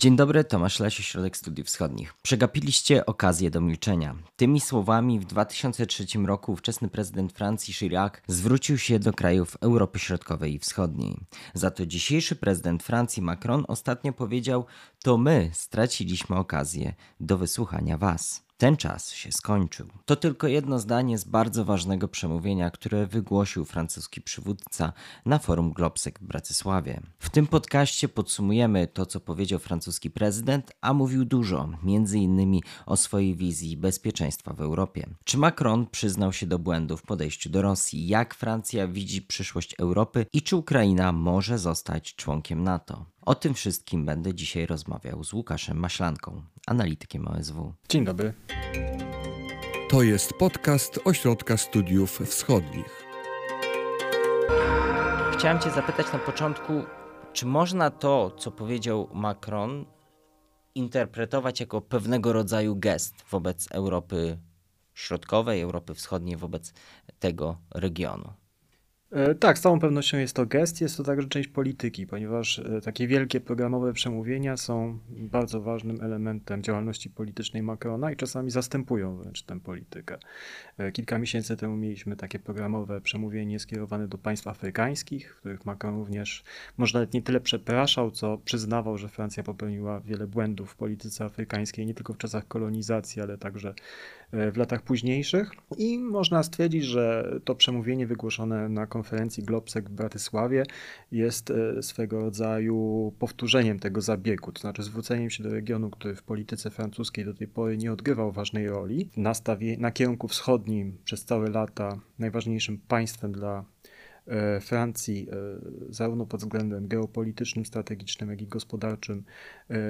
Dzień dobry, Tomasz Lesie, Środek Studiów Wschodnich. Przegapiliście okazję do milczenia. Tymi słowami w 2003 roku ówczesny prezydent Francji Chirac zwrócił się do krajów Europy Środkowej i Wschodniej. Za to dzisiejszy prezydent Francji Macron ostatnio powiedział: To my straciliśmy okazję do wysłuchania Was. Ten czas się skończył. To tylko jedno zdanie z bardzo ważnego przemówienia, które wygłosił francuski przywódca na forum Globsek w Bratysławie. W tym podcaście podsumujemy to, co powiedział francuski prezydent, a mówił dużo, między innymi o swojej wizji bezpieczeństwa w Europie. Czy Macron przyznał się do błędu w podejściu do Rosji? Jak Francja widzi przyszłość Europy i czy Ukraina może zostać członkiem NATO? O tym wszystkim będę dzisiaj rozmawiał z Łukaszem Maślanką, analitykiem OSW. Dzień dobry. To jest podcast Ośrodka Studiów Wschodnich. Chciałem Cię zapytać na początku, czy można to, co powiedział Macron, interpretować jako pewnego rodzaju gest wobec Europy Środkowej, Europy Wschodniej, wobec tego regionu? E, tak, z całą pewnością jest to gest, jest to także część polityki, ponieważ e, takie wielkie programowe przemówienia są bardzo ważnym elementem działalności politycznej Macrona i czasami zastępują wręcz tę politykę. E, kilka miesięcy temu mieliśmy takie programowe przemówienie skierowane do państw afrykańskich, w których Macron również może nawet nie tyle przepraszał, co przyznawał, że Francja popełniła wiele błędów w polityce afrykańskiej, nie tylko w czasach kolonizacji, ale także w latach późniejszych. I można stwierdzić, że to przemówienie wygłoszone na konferencji Globsek w Bratysławie jest e, swego rodzaju powtórzeniem tego zabiegu, to znaczy zwróceniem się do regionu, który w polityce francuskiej do tej pory nie odgrywał ważnej roli. Na, na kierunku wschodnim przez całe lata najważniejszym państwem dla e, Francji, e, zarówno pod względem geopolitycznym, strategicznym, jak i gospodarczym,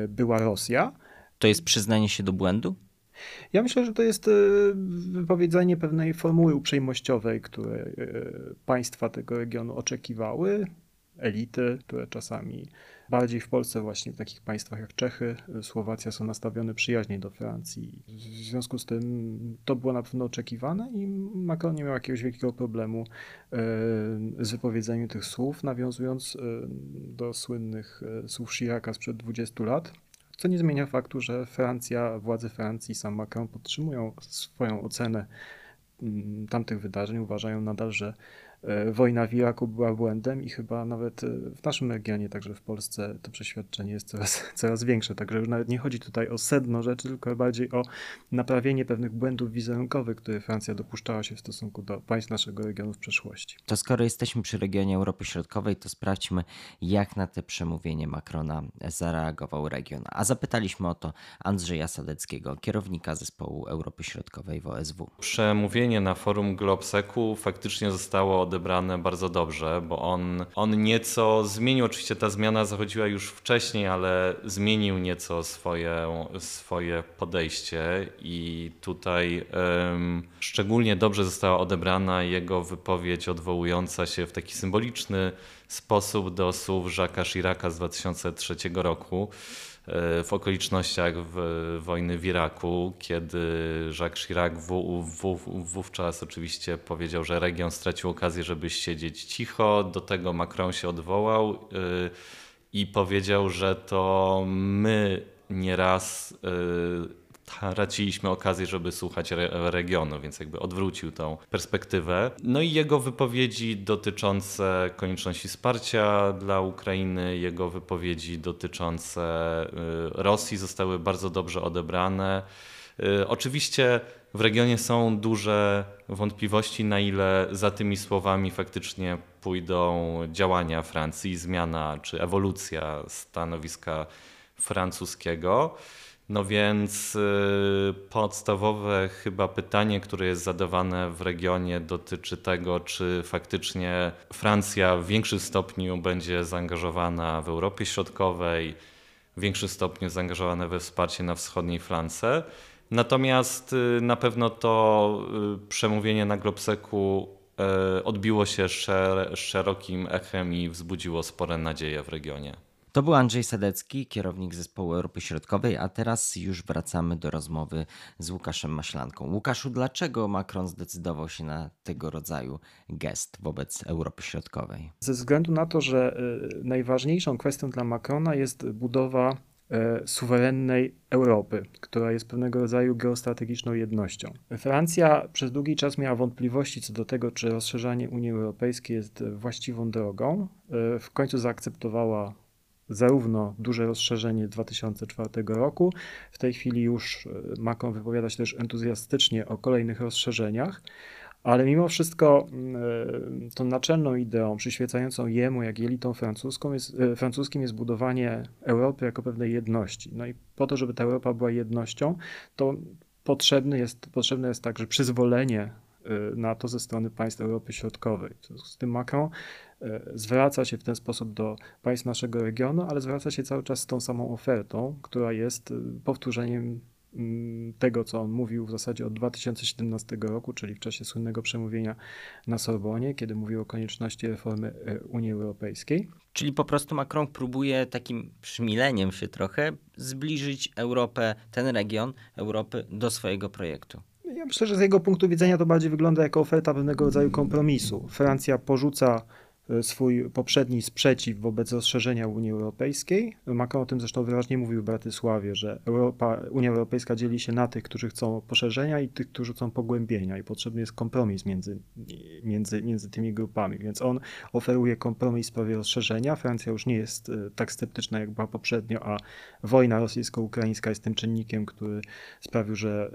była Rosja. To jest przyznanie się do błędu? Ja myślę, że to jest e, wypowiedzenie pewnej formuły uprzejmościowej, które e, państwa tego regionu oczekiwały, elity, które czasami bardziej w Polsce, właśnie w takich państwach jak Czechy, Słowacja są nastawione przyjaźnie do Francji. W związku z tym to było na pewno oczekiwane i Macron nie miał jakiegoś wielkiego problemu e, z wypowiedzeniem tych słów, nawiązując do słynnych słów Chiraca sprzed 20 lat, co nie zmienia faktu, że Francja, władze Francji, sam Macron podtrzymują swoją ocenę mm, tamtych wydarzeń. Uważają nadal, że wojna w Iraku była błędem i chyba nawet e, w naszym regionie, także w Polsce, to przeświadczenie jest coraz, coraz większe. Także już nawet nie chodzi tutaj o sedno rzeczy, tylko bardziej o naprawienie pewnych błędów wizerunkowych, które Francja dopuszczała się w stosunku do państw naszego regionu w przeszłości. To skoro jesteśmy przy regionie Europy Środkowej, to sprawdźmy, jak na te przemówienie Macrona zareagował region. A zapytaliśmy o to Andrzeja Sadeckiego, kierownika zespołu Europy Środkowej w OSW. Przemówienie na forum Globseku faktycznie zostało odebrane bardzo dobrze, bo on, on nieco zmienił, oczywiście ta zmiana zachodziła już wcześniej, ale zmienił nieco swoje, swoje podejście i tutaj um, szczególnie dobrze została odebrana jego wypowiedź odwołująca się w taki symboliczny sposób do słów Jacques'a Chiraca z 2003 roku w okolicznościach wojny w Iraku, kiedy Jacques Chirac wówczas oczywiście powiedział, że region stracił okazję, żeby siedzieć cicho. Do tego Macron się odwołał e, i powiedział, że to my nieraz e, traciliśmy okazję, żeby słuchać re regionu, więc jakby odwrócił tą perspektywę. No i jego wypowiedzi dotyczące konieczności wsparcia dla Ukrainy, jego wypowiedzi dotyczące y, Rosji zostały bardzo dobrze odebrane. Y, oczywiście w regionie są duże wątpliwości, na ile za tymi słowami faktycznie pójdą działania Francji, zmiana czy ewolucja stanowiska francuskiego. No więc y, podstawowe chyba pytanie, które jest zadawane w regionie, dotyczy tego, czy faktycznie Francja w większym stopniu będzie zaangażowana w Europie Środkowej, w większym stopniu zaangażowana we wsparcie na wschodniej flance. Natomiast y, na pewno to y, przemówienie na Globseku odbiło się szerokim echem i wzbudziło spore nadzieje w regionie. To był Andrzej Sadecki, kierownik zespołu Europy Środkowej, a teraz już wracamy do rozmowy z Łukaszem Maślanką. Łukaszu, dlaczego Macron zdecydował się na tego rodzaju gest wobec Europy Środkowej? Ze względu na to, że y, najważniejszą kwestią dla Macrona jest budowa e, suwerennej Europy, która jest pewnego rodzaju geostrategiczną jednością. Francja przez długi czas miała wątpliwości co do tego, czy rozszerzanie Unii Europejskiej jest właściwą drogą. E, w końcu zaakceptowała zarówno duże rozszerzenie 2004 roku. W tej chwili już e, Macron wypowiada się też entuzjastycznie o kolejnych rozszerzeniach, ale mimo wszystko mm, e, tą naczelną ideą przyświecającą jemu, jak i elitom francuską jest, e, francuskim jest budowanie Europy jako pewnej jedności. No i po to, żeby ta Europa była jednością, to potrzebne jest, potrzebne jest także przyzwolenie na to ze strony państw Europy Środkowej. Z tym Macron E, zwraca się w ten sposób do państw naszego regionu, ale zwraca się cały czas z tą samą ofertą, która jest e, powtórzeniem mm, tego, co on mówił w zasadzie od 2017 roku, czyli w czasie słynnego przemówienia na Sorbonie, kiedy mówił o konieczności reformy Unii Europejskiej. Czyli po prostu Macron próbuje takim przmileniem się trochę zbliżyć Europę, ten region Europy do swojego projektu. Ja myślę, że z jego punktu widzenia to bardziej wygląda jako oferta pewnego rodzaju kompromisu. Francja porzuca swój poprzedni sprzeciw wobec rozszerzenia Unii Europejskiej. Macron o tym zresztą wyraźnie mówił w Bratysławie, że Europa, Unia Europejska dzieli się na tych, którzy chcą poszerzenia i tych, którzy chcą pogłębienia i potrzebny jest kompromis między, między, między tymi grupami. Więc on oferuje kompromis w sprawie rozszerzenia. Francja już nie jest e, tak sceptyczna, jak była poprzednio, a wojna rosyjsko-ukraińska jest tym czynnikiem, który sprawił, że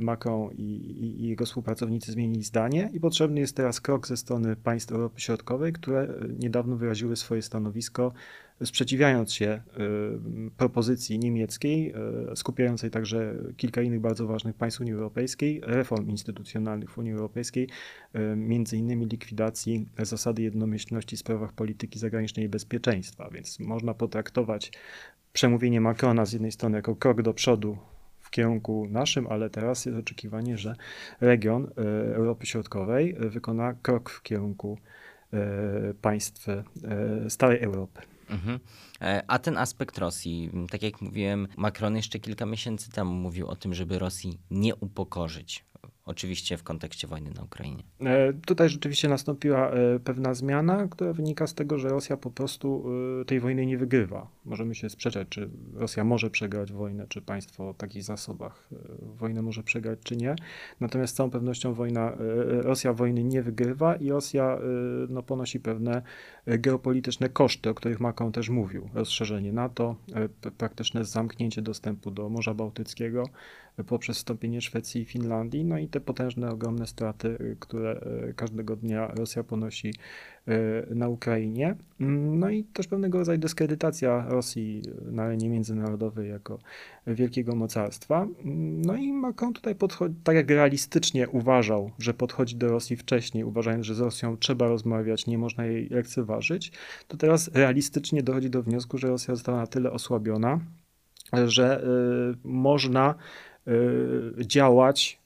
e, Macron i, i, i jego współpracownicy zmienili zdanie i potrzebny jest teraz krok ze strony państw Europy Środkowej, które niedawno wyraziły swoje stanowisko, sprzeciwiając się y, propozycji niemieckiej, y, skupiającej także kilka innych bardzo ważnych państw Unii Europejskiej, reform instytucjonalnych w Unii Europejskiej, y, między innymi likwidacji zasady jednomyślności w sprawach polityki zagranicznej i bezpieczeństwa. Więc można potraktować przemówienie Macrona z jednej strony jako krok do przodu w kierunku naszym, ale teraz jest oczekiwanie, że region Europy Środkowej wykona krok w kierunku państw e, stałej Europy. Mhm. E, a ten aspekt Rosji, tak jak mówiłem, Macron jeszcze kilka miesięcy temu mówił o tym, żeby Rosji nie upokorzyć. Oczywiście w kontekście wojny na Ukrainie. E, tutaj rzeczywiście nastąpiła e, pewna zmiana, która wynika z tego, że Rosja po prostu e, tej wojny nie wygrywa. Możemy się sprzeczać, czy Rosja może przegrać wojnę, czy państwo o takich zasobach wojnę może przegrać, czy nie. Natomiast z całą pewnością wojna, Rosja wojny nie wygrywa i Rosja no, ponosi pewne geopolityczne koszty, o których Macron też mówił. Rozszerzenie NATO, praktyczne zamknięcie dostępu do Morza Bałtyckiego poprzez wstąpienie Szwecji i Finlandii, no i te potężne, ogromne straty, y, które każdego dnia Rosja ponosi na Ukrainie. Mm, no i też pewnego rodzaju dyskredytacja Rosji na arenie międzynarodowej jako wielkiego mocarstwa. Mm, no i Macron tutaj podchodzi, tak jak realistycznie uważał, że podchodzi do Rosji wcześniej, uważając, że z Rosją trzeba rozmawiać, nie można jej lekceważyć, to teraz realistycznie dochodzi do wniosku, że Rosja została na tyle osłabiona, że można działać Y,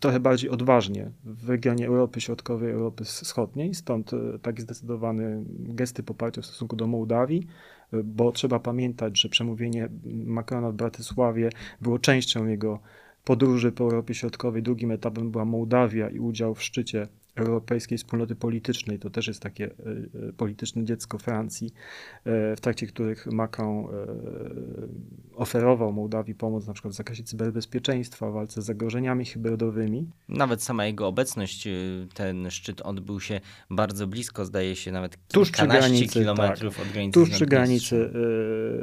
trochę bardziej odważnie w regionie Europy Środkowej, Europy Wschodniej, stąd y, takie zdecydowane gesty poparcia w stosunku do Mołdawii, y, bo trzeba pamiętać, że przemówienie Macrona w Bratysławie było częścią jego podróży po Europie Środkowej. Drugim etapem była Mołdawia i udział w szczycie Europejskiej Wspólnoty Politycznej. To też jest takie e, e, polityczne dziecko Francji, e, w trakcie których Macron oferował Mołdawii pomoc na przykład w zakresie cyberbezpieczeństwa, w walce z zagrożeniami hybrydowymi. Nawet sama jego obecność, ten szczyt odbył się bardzo blisko, zdaje się nawet tuż przy granicy, kilometrów tak, od granicy Tuż przy granicy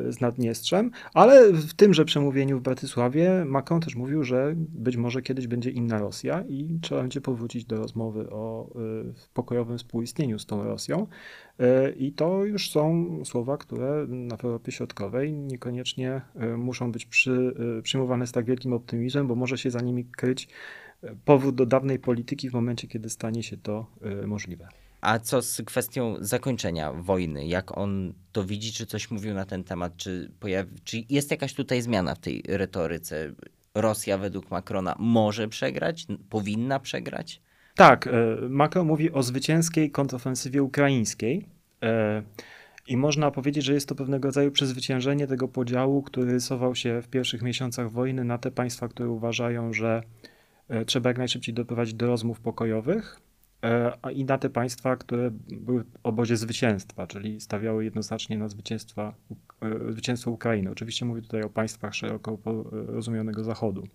z Naddniestrzem, ale w tymże przemówieniu w Bratysławie Macron też mówił, że być może kiedyś będzie inna Rosja i trzeba będzie powrócić do rozmowy o y, pokojowym współistnieniu z tą Rosją. Y, I to już są słowa, które w Europie Środkowej niekoniecznie y, muszą być przy, przyjmowane z tak wielkim optymizmem, bo może się za nimi kryć powrót do dawnej polityki w momencie, kiedy stanie się to możliwe. A co z kwestią zakończenia wojny? Jak on to widzi? Czy coś mówił na ten temat? Czy, pojawi, czy jest jakaś tutaj zmiana w tej retoryce? Rosja według Macrona może przegrać? Powinna przegrać? Tak, e, Macron mówi o zwycięskiej kontrofensywie ukraińskiej. E, I można powiedzieć, że jest to pewnego rodzaju przezwyciężenie tego podziału, który rysował się w pierwszych miesiącach wojny na te państwa, które uważają, że e, trzeba jak najszybciej doprowadzić do rozmów pokojowych, i na te państwa, które były w obozie zwycięstwa, czyli stawiały jednoznacznie na zwycięstwa, zwycięstwo Ukrainy. Oczywiście mówię tutaj o państwach szeroko rozumianego Zachodu.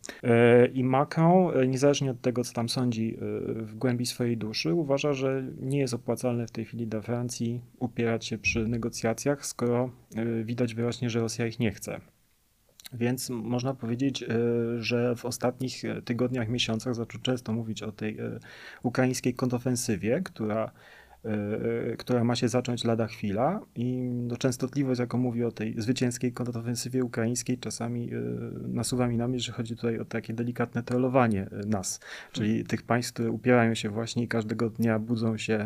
I Macron, niezależnie od tego, co tam sądzi w głębi swojej duszy, uważa, że nie jest opłacalne w tej chwili dla Francji upierać się przy negocjacjach, skoro widać wyraźnie, że Rosja ich nie chce. Więc można powiedzieć, e, że w ostatnich e, tygodniach, miesiącach zaczął często mówić o tej e, ukraińskiej kontrofensywie, która która ma się zacząć lada chwila i no, częstotliwość, jaką mówi o tej zwycięskiej kontrofensywie ukraińskiej, czasami e, nasuwa mi na myśl, że chodzi tutaj o takie delikatne trollowanie e, nas, czyli hmm. tych państw, które upierają się właśnie i każdego dnia budzą się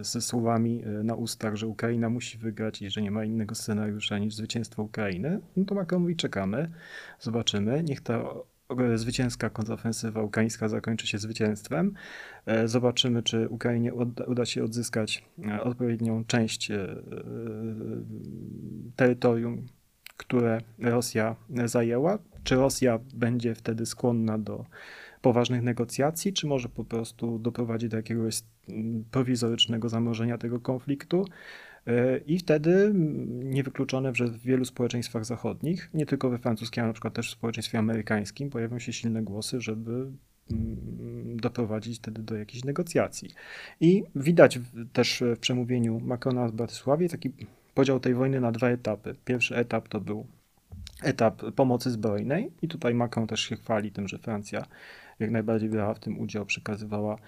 ze słowami na ustach, że Ukraina musi wygrać i że nie ma innego scenariusza niż zwycięstwo Ukrainy. No to Macron mówi, czekamy, zobaczymy, niech ta zwycięska kontrofensywa ukraińska zakończy się zwycięstwem. E, zobaczymy, czy Ukrainie uda się odzyskać e, odpowiednią część e, terytorium, które Rosja zajęła. Czy Rosja będzie wtedy skłonna do poważnych negocjacji, czy może po prostu doprowadzi do jakiegoś prowizorycznego zamrożenia tego konfliktu? I wtedy niewykluczone, że w wielu społeczeństwach zachodnich, nie tylko we francuskim, ale na przykład też w społeczeństwie amerykańskim, pojawią się silne głosy, żeby mm, doprowadzić wtedy do jakichś negocjacji. I widać też w przemówieniu Macrona w Bratysławie taki podział tej wojny na dwa etapy. Pierwszy etap to był etap pomocy zbrojnej i tutaj Macron też się chwali tym, że Francja jak najbardziej brała w tym udział, przekazywała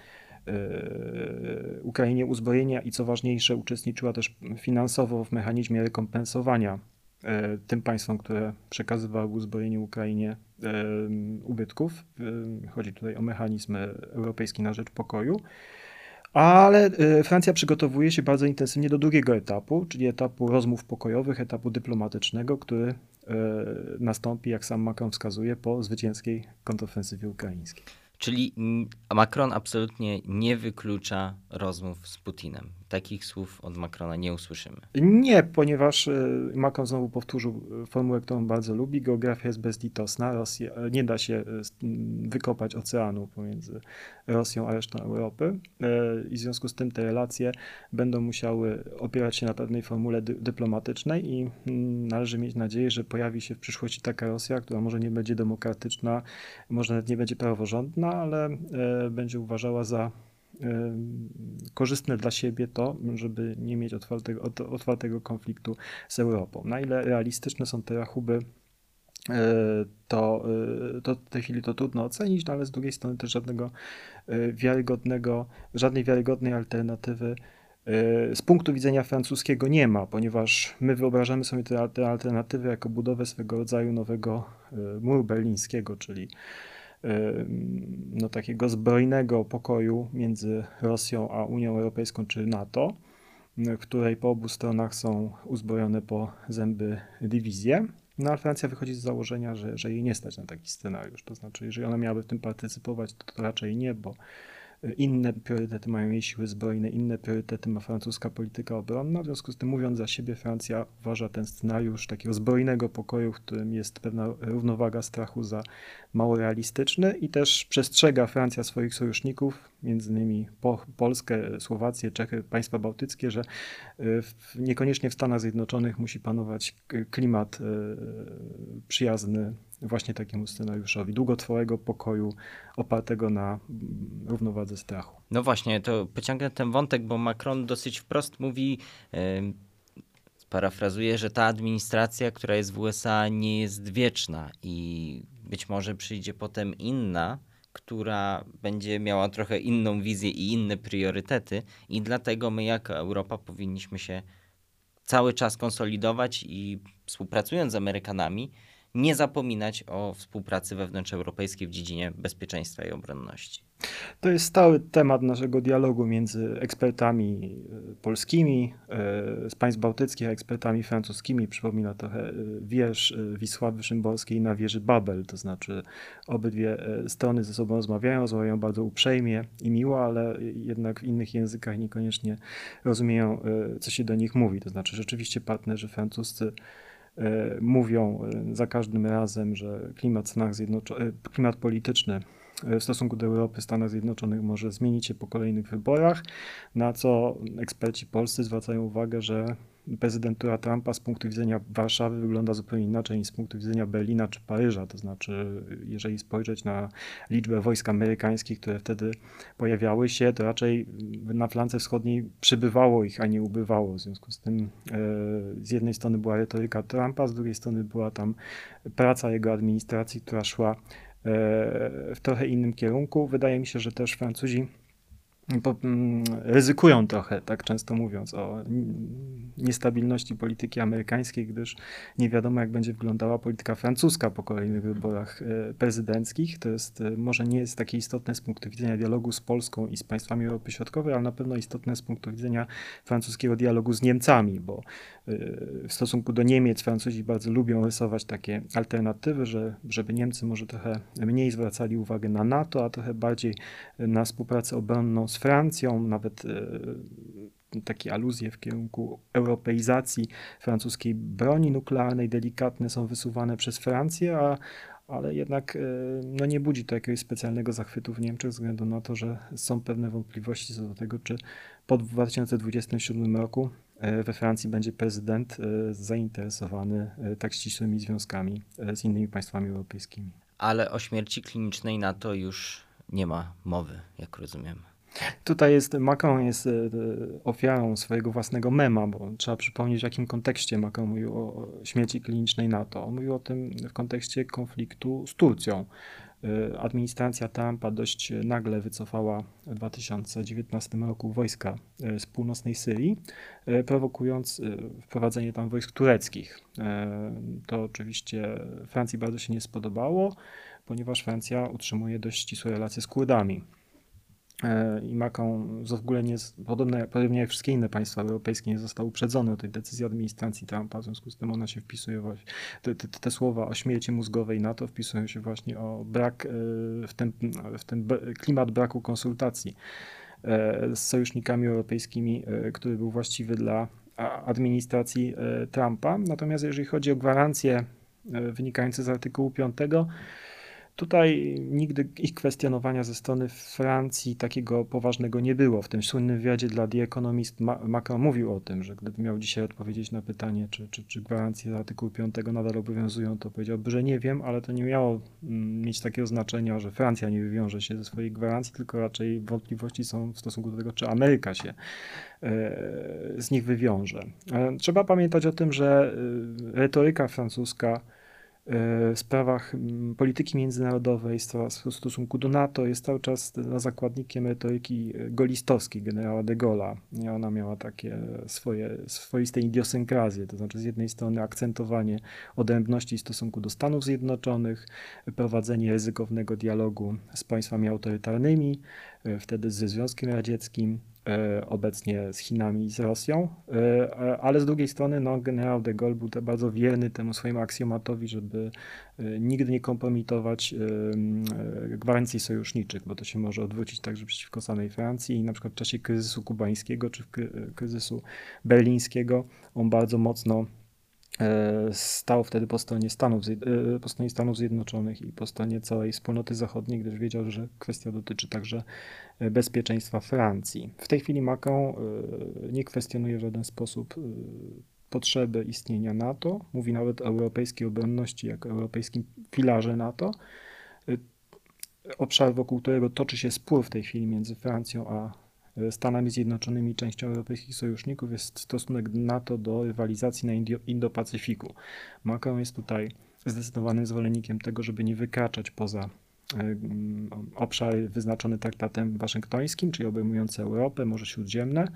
Ukrainie uzbrojenia i co ważniejsze, uczestniczyła też finansowo w mechanizmie rekompensowania e, tym państwom, które przekazywały uzbrojenie Ukrainie e, ubytków. Chodzi tutaj o mechanizm europejski na rzecz pokoju. Ale Francja przygotowuje się bardzo intensywnie do drugiego etapu, czyli etapu rozmów pokojowych, etapu dyplomatycznego, który nastąpi, jak sam Macron wskazuje, po zwycięskiej kontrofensywie ukraińskiej. Czyli Macron absolutnie nie wyklucza rozmów z Putinem. Takich słów od Macrona nie usłyszymy. Nie, ponieważ e, Macron znowu powtórzył e, formułę, którą bardzo lubi. Geografia jest bezlitosna. Rosja, e, nie da się wykopać oceanu pomiędzy Rosją a resztą Europy. I w związku z tym te relacje będą musiały opierać się na pewnej formule dy dyplomatycznej i należy mieć nadzieję, że pojawi się w przyszłości taka Rosja, która może nie będzie demokratyczna, może nawet nie będzie praworządna, ale będzie uważała za korzystne dla siebie to, żeby nie mieć otwartego, otwartego konfliktu z Europą. Na ile realistyczne są te rachuby, e, to, e, to w tej chwili to trudno ocenić, no ale z drugiej strony też żadnego e, wiarygodnego, żadnej wiarygodnej alternatywy z punktu widzenia francuskiego nie ma, ponieważ my wyobrażamy sobie te, te alternatywy jako budowę swego rodzaju nowego muru berlińskiego, czyli no, takiego zbrojnego pokoju między Rosją a Unią Europejską czy NATO, której po obu stronach są uzbrojone po zęby dywizje. No ale Francja wychodzi z założenia, że, że jej nie stać na taki scenariusz. To znaczy, jeżeli ona miałaby w tym partycypować, to, to raczej nie, bo inne priorytety mają jej siły zbrojne, inne priorytety ma francuska polityka obronna. W związku z tym, mówiąc za siebie, Francja uważa ten scenariusz takiego zbrojnego pokoju, w którym jest pewna równowaga strachu za mało realistyczny i też przestrzega Francja swoich sojuszników, między innymi po, Polskę, Słowację, Czechy, państwa bałtyckie, że w, niekoniecznie w Stanach Zjednoczonych musi panować klimat e, przyjazny właśnie takiemu scenariuszowi długotrwałego pokoju opartego na równowadze strachu. No właśnie, to pociągnę ten wątek, bo Macron dosyć wprost mówi, yy, parafrazuje, że ta administracja, która jest w USA, nie jest wieczna i być może przyjdzie potem inna, która będzie miała trochę inną wizję i inne priorytety, i dlatego my, jako Europa, powinniśmy się cały czas konsolidować i współpracując z Amerykanami, nie zapominać o współpracy wewnątrzeuropejskiej w dziedzinie bezpieczeństwa i obronności. To jest stały temat naszego dialogu między ekspertami e, polskimi e, z państw bałtyckich, a ekspertami francuskimi. Przypomina trochę e, wiersz Wisławy Szymborskiej na wieży Babel, to znaczy obydwie strony ze sobą rozmawiają, rozmawiają bardzo uprzejmie i miło, ale jednak w innych językach niekoniecznie rozumieją, co się do nich mówi. To znaczy rzeczywiście partnerzy francuscy mówią za każdym razem, że klimat, Stanach Zjednoczonych, klimat polityczny w stosunku do Europy Stanach Zjednoczonych może zmienić się po kolejnych wyborach, na co eksperci polscy zwracają uwagę, że prezydentura Trumpa z punktu widzenia Warszawy wygląda zupełnie inaczej niż z punktu widzenia Berlina czy Paryża. To znaczy, jeżeli spojrzeć na liczbę wojsk amerykańskich, które wtedy pojawiały się, to raczej na flance wschodniej przybywało ich, a nie ubywało. W związku z tym e, z jednej strony była retoryka Trumpa, z drugiej strony była tam praca jego administracji, która szła e, w trochę innym kierunku. Wydaje mi się, że też Francuzi ryzykują trochę, tak często mówiąc, o niestabilności polityki amerykańskiej, gdyż nie wiadomo, jak będzie wyglądała polityka francuska po kolejnych wyborach e, prezydenckich. To jest, e, może nie jest takie istotne z punktu widzenia dialogu z Polską i z państwami Europy Środkowej, ale na pewno istotne z punktu widzenia francuskiego dialogu z Niemcami, bo e, w stosunku do Niemiec Francuzi bardzo lubią rysować takie alternatywy, że, żeby Niemcy może trochę mniej zwracali uwagę na NATO, a trochę bardziej na współpracę obronną z Francją, nawet e, takie aluzje w kierunku europeizacji francuskiej broni nuklearnej delikatne są wysuwane przez Francję, a, ale jednak e, no nie budzi to jakiegoś specjalnego zachwytu w Niemczech ze względu na to, że są pewne wątpliwości co do tego, czy po 2027 roku e, we Francji będzie prezydent zainteresowany tak ścisłymi związkami z innymi państwami europejskimi. Ale o śmierci klinicznej NATO już nie ma mowy, jak rozumiem. Tutaj jest, Macron jest e, ofiarą swojego własnego mema, bo trzeba przypomnieć, w jakim kontekście Macron mówił o śmierci klinicznej NATO. On mówił o tym w kontekście konfliktu z Turcją. E, administracja Trumpa dość nagle wycofała w 2019 roku wojska e, z północnej Syrii, prowokując wprowadzenie tam wojsk tureckich. To oczywiście Francji bardzo się nie spodobało, ponieważ Francja utrzymuje dość ścisłe relacje z Kurdami. E, i Macron w ogóle nie, podobne, podobnie jak wszystkie inne państwa europejskie, nie został uprzedzony o tej decyzji administracji Trumpa, w związku z tym ona się wpisuje właśnie, te, te, te słowa o śmierci mózgowej NATO wpisują się właśnie o brak, e, w ten, w ten klimat braku konsultacji e, z sojusznikami europejskimi, który był właściwy dla administracji Trumpa. Natomiast jeżeli chodzi o gwarancje wynikające z artykułu 5, Tutaj nigdy ich kwestionowania ze strony Francji takiego poważnego nie było. W tym słynnym wywiadzie dla The Economist Macron mówił o tym, że gdyby miał dzisiaj odpowiedzieć na pytanie, czy, czy, czy gwarancje artykułu 5 nadal obowiązują, to powiedziałby, że nie wiem, ale to nie miało mm, mieć takiego znaczenia, że Francja nie wywiąże się ze swojej gwarancji, tylko raczej wątpliwości są w stosunku do tego, czy Ameryka się e, z nich wywiąże. E, trzeba pamiętać o tym, że e, retoryka francuska sprawach mm, polityki międzynarodowej, w stosunku do NATO jest cały czas zakładnikiem retoryki golistowskiej generała de Gaulle'a. Ona miała takie swoje swoiste idiosynkrazje, to znaczy z jednej strony akcentowanie odrębności w stosunku do Stanów Zjednoczonych, prowadzenie ryzykownego dialogu z państwami autorytarnymi, e, wtedy ze Związkiem Radzieckim, obecnie z Chinami i z Rosją, e, ale z drugiej strony no, generał de Gaulle był bardzo wierny temu swojemu aksjomatowi, żeby e, nigdy nie kompromitować gwarancji sojuszniczych, bo to się może odwrócić także przeciwko samej Francji. I na przykład w czasie kryzysu kubańskiego czy kryzysu berlińskiego on bardzo mocno stał wtedy po stronie, Stanów, po stronie Stanów Zjednoczonych i po stronie całej wspólnoty zachodniej, gdyż wiedział, że kwestia dotyczy także bezpieczeństwa Francji. W tej chwili Macron e, nie kwestionuje w żaden sposób e, potrzeby istnienia NATO, mówi nawet o europejskiej obronności jako europejskim filarze NATO. E, obszar, wokół którego toczy się spór w tej chwili między Francją a Stanami Zjednoczonymi, częścią europejskich sojuszników, jest stosunek NATO do rywalizacji na Indo-Pacyfiku. Macron jest tutaj zdecydowanym zwolennikiem tego, żeby nie wykraczać poza E, obszar wyznaczony traktatem waszyngtońskim, czyli obejmujący Europę, Morze Śródziemne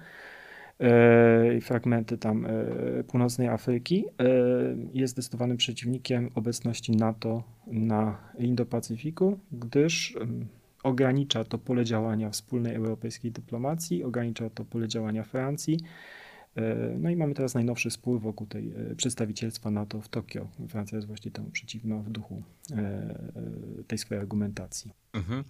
e, i fragmenty tam e, północnej Afryki, jest zdecydowanym przeciwnikiem obecności NATO na Indo-Pacyfiku, gdyż ogranicza to pole działania wspólnej europejskiej dyplomacji, ogranicza to pole działania Francji E, no i mamy teraz najnowszy spór wokół tej e, przedstawicielstwa NATO w Tokio. Francja jest właśnie temu przeciwna w duchu e, tej swojej argumentacji. Mhm.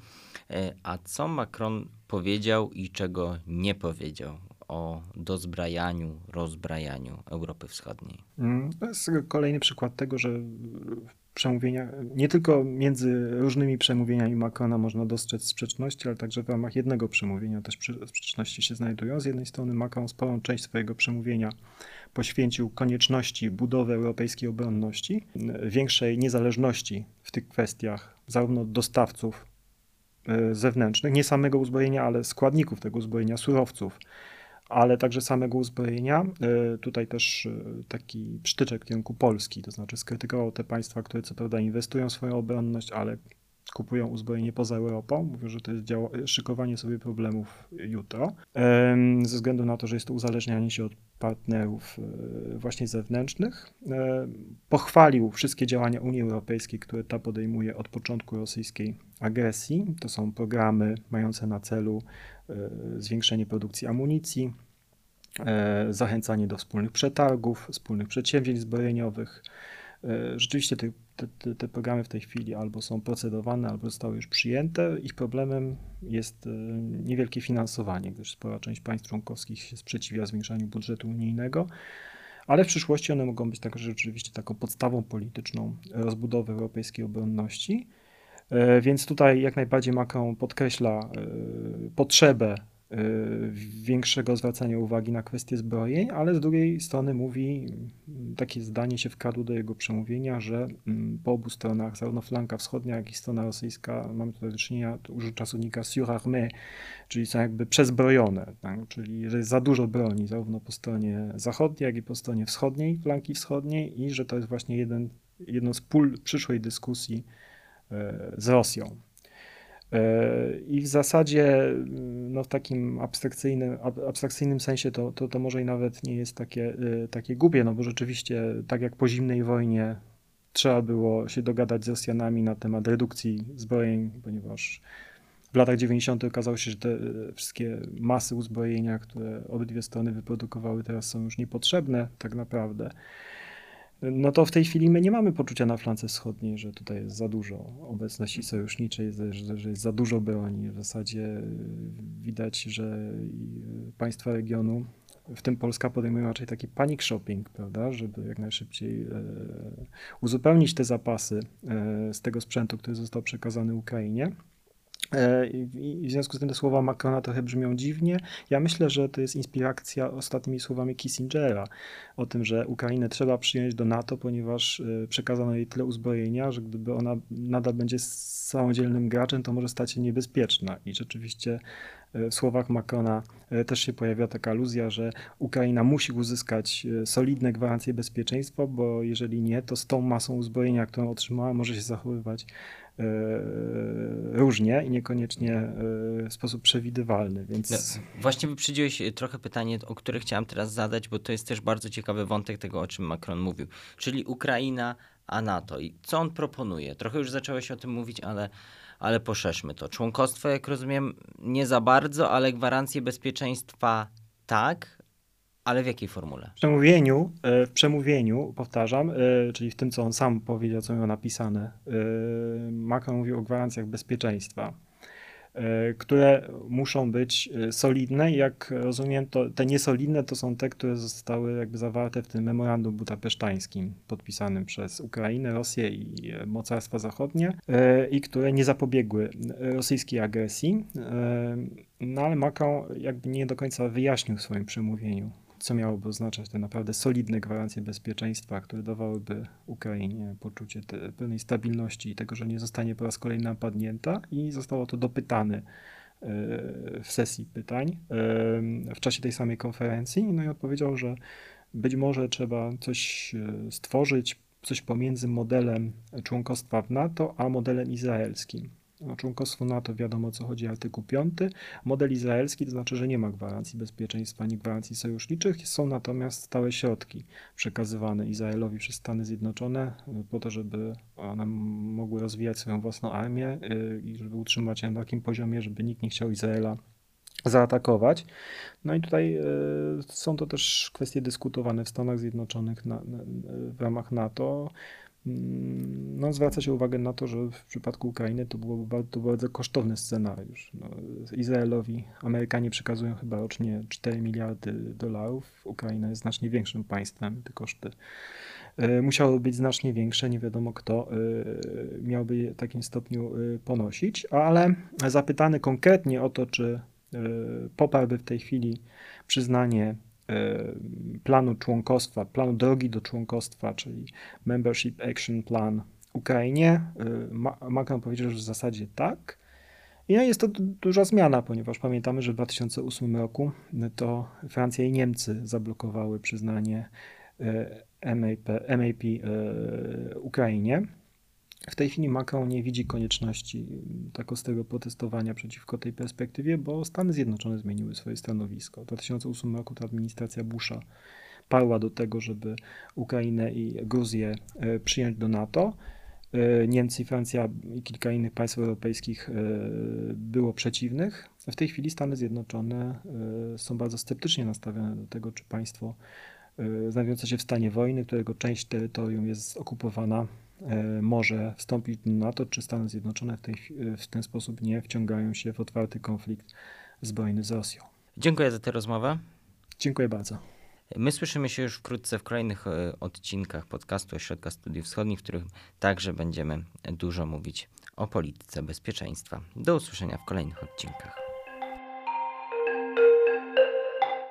A co Macron powiedział i czego nie powiedział o dozbrajaniu, rozbrajaniu Europy Wschodniej? Mm, to jest kolejny przykład tego, że przemówieniach, nie tylko między różnymi przemówieniami Macrona można dostrzec sprzeczności, ale także w ramach jednego przemówienia też sprzeczności się znajdują. Z jednej strony Macron sporą część swojego przemówienia poświęcił konieczności budowy europejskiej obronności, większej niezależności w tych kwestiach, zarówno od dostawców e, zewnętrznych, nie samego uzbrojenia, ale składników tego uzbrojenia, surowców, ale także samego uzbrojenia. E, tutaj też e, taki przytyczek w kierunku Polski, to znaczy skrytykował te państwa, które co prawda inwestują w swoją obronność, ale kupują uzbrojenie poza Europą. Mówią, że to jest szykowanie sobie problemów jutro, ze względu na to, że jest to uzależnianie się od partnerów e, właśnie zewnętrznych. Pochwalił wszystkie działania Unii Europejskiej, które ta podejmuje od początku rosyjskiej agresji. To są programy mające na celu E, zwiększenie produkcji amunicji, e, zachęcanie do wspólnych przetargów, wspólnych przedsięwzięć zbrojeniowych. E, rzeczywiście te, te, te, programy w tej chwili albo są procedowane, albo zostały już przyjęte. Ich problemem jest niewielkie finansowanie, gdyż spora część państw członkowskich się sprzeciwia zwiększaniu budżetu unijnego, ale w przyszłości one mogą być także rzeczywiście taką podstawą polityczną rozbudowy europejskiej obronności. E, więc tutaj jak najbardziej Macron podkreśla e, potrzebę e, większego zwracania uwagi na kwestie zbrojeń, ale z drugiej strony mówi, takie zdanie się wkradło do jego przemówienia, że po obu stronach, zarówno flanka wschodnia, jak i strona rosyjska, mamy tutaj do czynienia, użył czasownika surarmé, czyli są jakby przezbrojone, tak? czyli że jest za dużo broni, zarówno po stronie zachodniej, jak i po stronie wschodniej, flanki wschodniej i że to jest właśnie jeden, jedno z pól przyszłej dyskusji z Rosją. E, I w zasadzie no w takim abstrakcyjnym, abstrakcyjnym sensie to, to, to może i nawet nie jest takie, e, takie głupie, no bo rzeczywiście tak jak po zimnej wojnie trzeba było się dogadać z Rosjanami na temat redukcji zbrojeń, ponieważ w latach 90. okazało się, że te e, wszystkie masy uzbrojenia, które obydwie strony wyprodukowały teraz są już niepotrzebne tak naprawdę no to w tej chwili my nie mamy poczucia na flance wschodniej, że tutaj jest za dużo obecności sojuszniczej, że, jest za dużo broni. W zasadzie widać, że państwa regionu, w tym Polska, podejmują raczej taki panic shopping, prawda, żeby jak najszybciej e, uzupełnić te zapasy z tego sprzętu, który został przekazany Ukrainie. E, I w związku z tym te słowa Macrona trochę brzmią dziwnie. Ja myślę, że to jest inspiracja ostatnimi słowami Kissingera o tym, że Ukrainę trzeba przyjąć do NATO, ponieważ e, przekazano jej tyle uzbrojenia, że gdyby ona nadal będzie samodzielnym graczem, to może stać się niebezpieczna. I rzeczywiście e, w słowach Macrona też się pojawia taka aluzja, że Ukraina musi uzyskać solidne gwarancje bezpieczeństwa, bo jeżeli nie, to z tą masą uzbrojenia, którą otrzymała, może się zachowywać różnie i niekoniecznie e, w sposób przewidywalny. Więc... No, właśnie wyprzedziłeś e, trochę pytanie, o które chciałem teraz zadać, bo to jest też bardzo ciekawy wątek tego, o czym Macron mówił, czyli Ukraina, a NATO. I co on proponuje? Trochę już zacząłeś o tym mówić, ale, ale poszerzmy to. Członkostwo, jak rozumiem, nie za bardzo, ale gwarancje bezpieczeństwa tak, ale w jakiej formule? W przemówieniu, e, w przemówieniu, powtarzam, e, czyli w tym, co on sam powiedział, co miał napisane, e, Macron mówił o gwarancjach bezpieczeństwa, które muszą być solidne. Jak rozumiem, to te niesolidne to są te, które zostały jakby zawarte w tym memorandum budapesztańskim podpisanym przez Ukrainę, Rosję i mocarstwa zachodnie i które nie zapobiegły rosyjskiej agresji. No ale Macron jakby nie do końca wyjaśnił w swoim przemówieniu co miałoby oznaczać te naprawdę solidne gwarancje bezpieczeństwa, które dawałyby Ukrainie poczucie pełnej stabilności i tego, że nie zostanie po raz kolejny napadnięta i zostało to dopytane w sesji pytań w czasie tej samej konferencji. No i odpowiedział, że być może trzeba coś e, stworzyć, coś pomiędzy modelem członkostwa w NATO a modelem izraelskim. O członkostwo NATO wiadomo o co chodzi, artykuł 5. Model izraelski to znaczy, że nie ma gwarancji bezpieczeństwa ani gwarancji sojuszniczych, są natomiast stałe środki przekazywane Izraelowi przez Stany Zjednoczone y, po to, żeby one mogły rozwijać swoją własną armię y, i żeby utrzymać się na takim poziomie, żeby nikt nie chciał Izraela zaatakować. No i tutaj y, są to też kwestie dyskutowane w Stanach Zjednoczonych na, w ramach NATO. Mm, no, zwraca się uwagę na to, że w przypadku Ukrainy to byłoby bardzo, bardzo kosztowny scenariusz. No, Izraelowi Amerykanie przekazują chyba rocznie 4 miliardy dolarów. Ukraina jest znacznie większym państwem. Te koszty y, musiały być znacznie większe. Nie wiadomo, kto y, miałby je w takim stopniu y, ponosić, ale zapytany konkretnie o to, czy poparłby w tej chwili przyznanie planu członkostwa, planu drogi do członkostwa, czyli Membership Action Plan Ukrainie, y, Ma- Macron powiedział, że w zasadzie tak. I no jest to du- duża zmiana, ponieważ pamiętamy, że w 2008 roku y, to Francja i Niemcy zablokowały przyznanie y, MAP, MAP y, Ukrainie. W tej chwili Macron nie widzi konieczności y, tak ostrego protestowania przeciwko tej perspektywie, bo Stany Zjednoczone zmieniły swoje stanowisko. W 2008 roku ta administracja Busha parła do tego, żeby Ukrainę i Gruzję y, przyjąć do NATO. Y, Niemcy, Francja i kilka innych państw europejskich y, było przeciwnych. W tej chwili Stany Zjednoczone są bardzo sceptycznie nastawione do tego, czy państwo znajdujące się w stanie wojny, którego część terytorium jest okupowana, może wstąpić do NATO, czy Stany Zjednoczone w, tej, chwi- w ten sposób nie wciągają się w otwarty konflikt zbrojny z Rosją. Dziękuję za tę rozmowę. Dziękuję bardzo. My słyszymy się już wkrótce w kolejnych e, odcinkach podcastu Ośrodka Studiów Wschodnich, w których także będziemy dużo mówić o polityce bezpieczeństwa. Do usłyszenia w kolejnych odcinkach.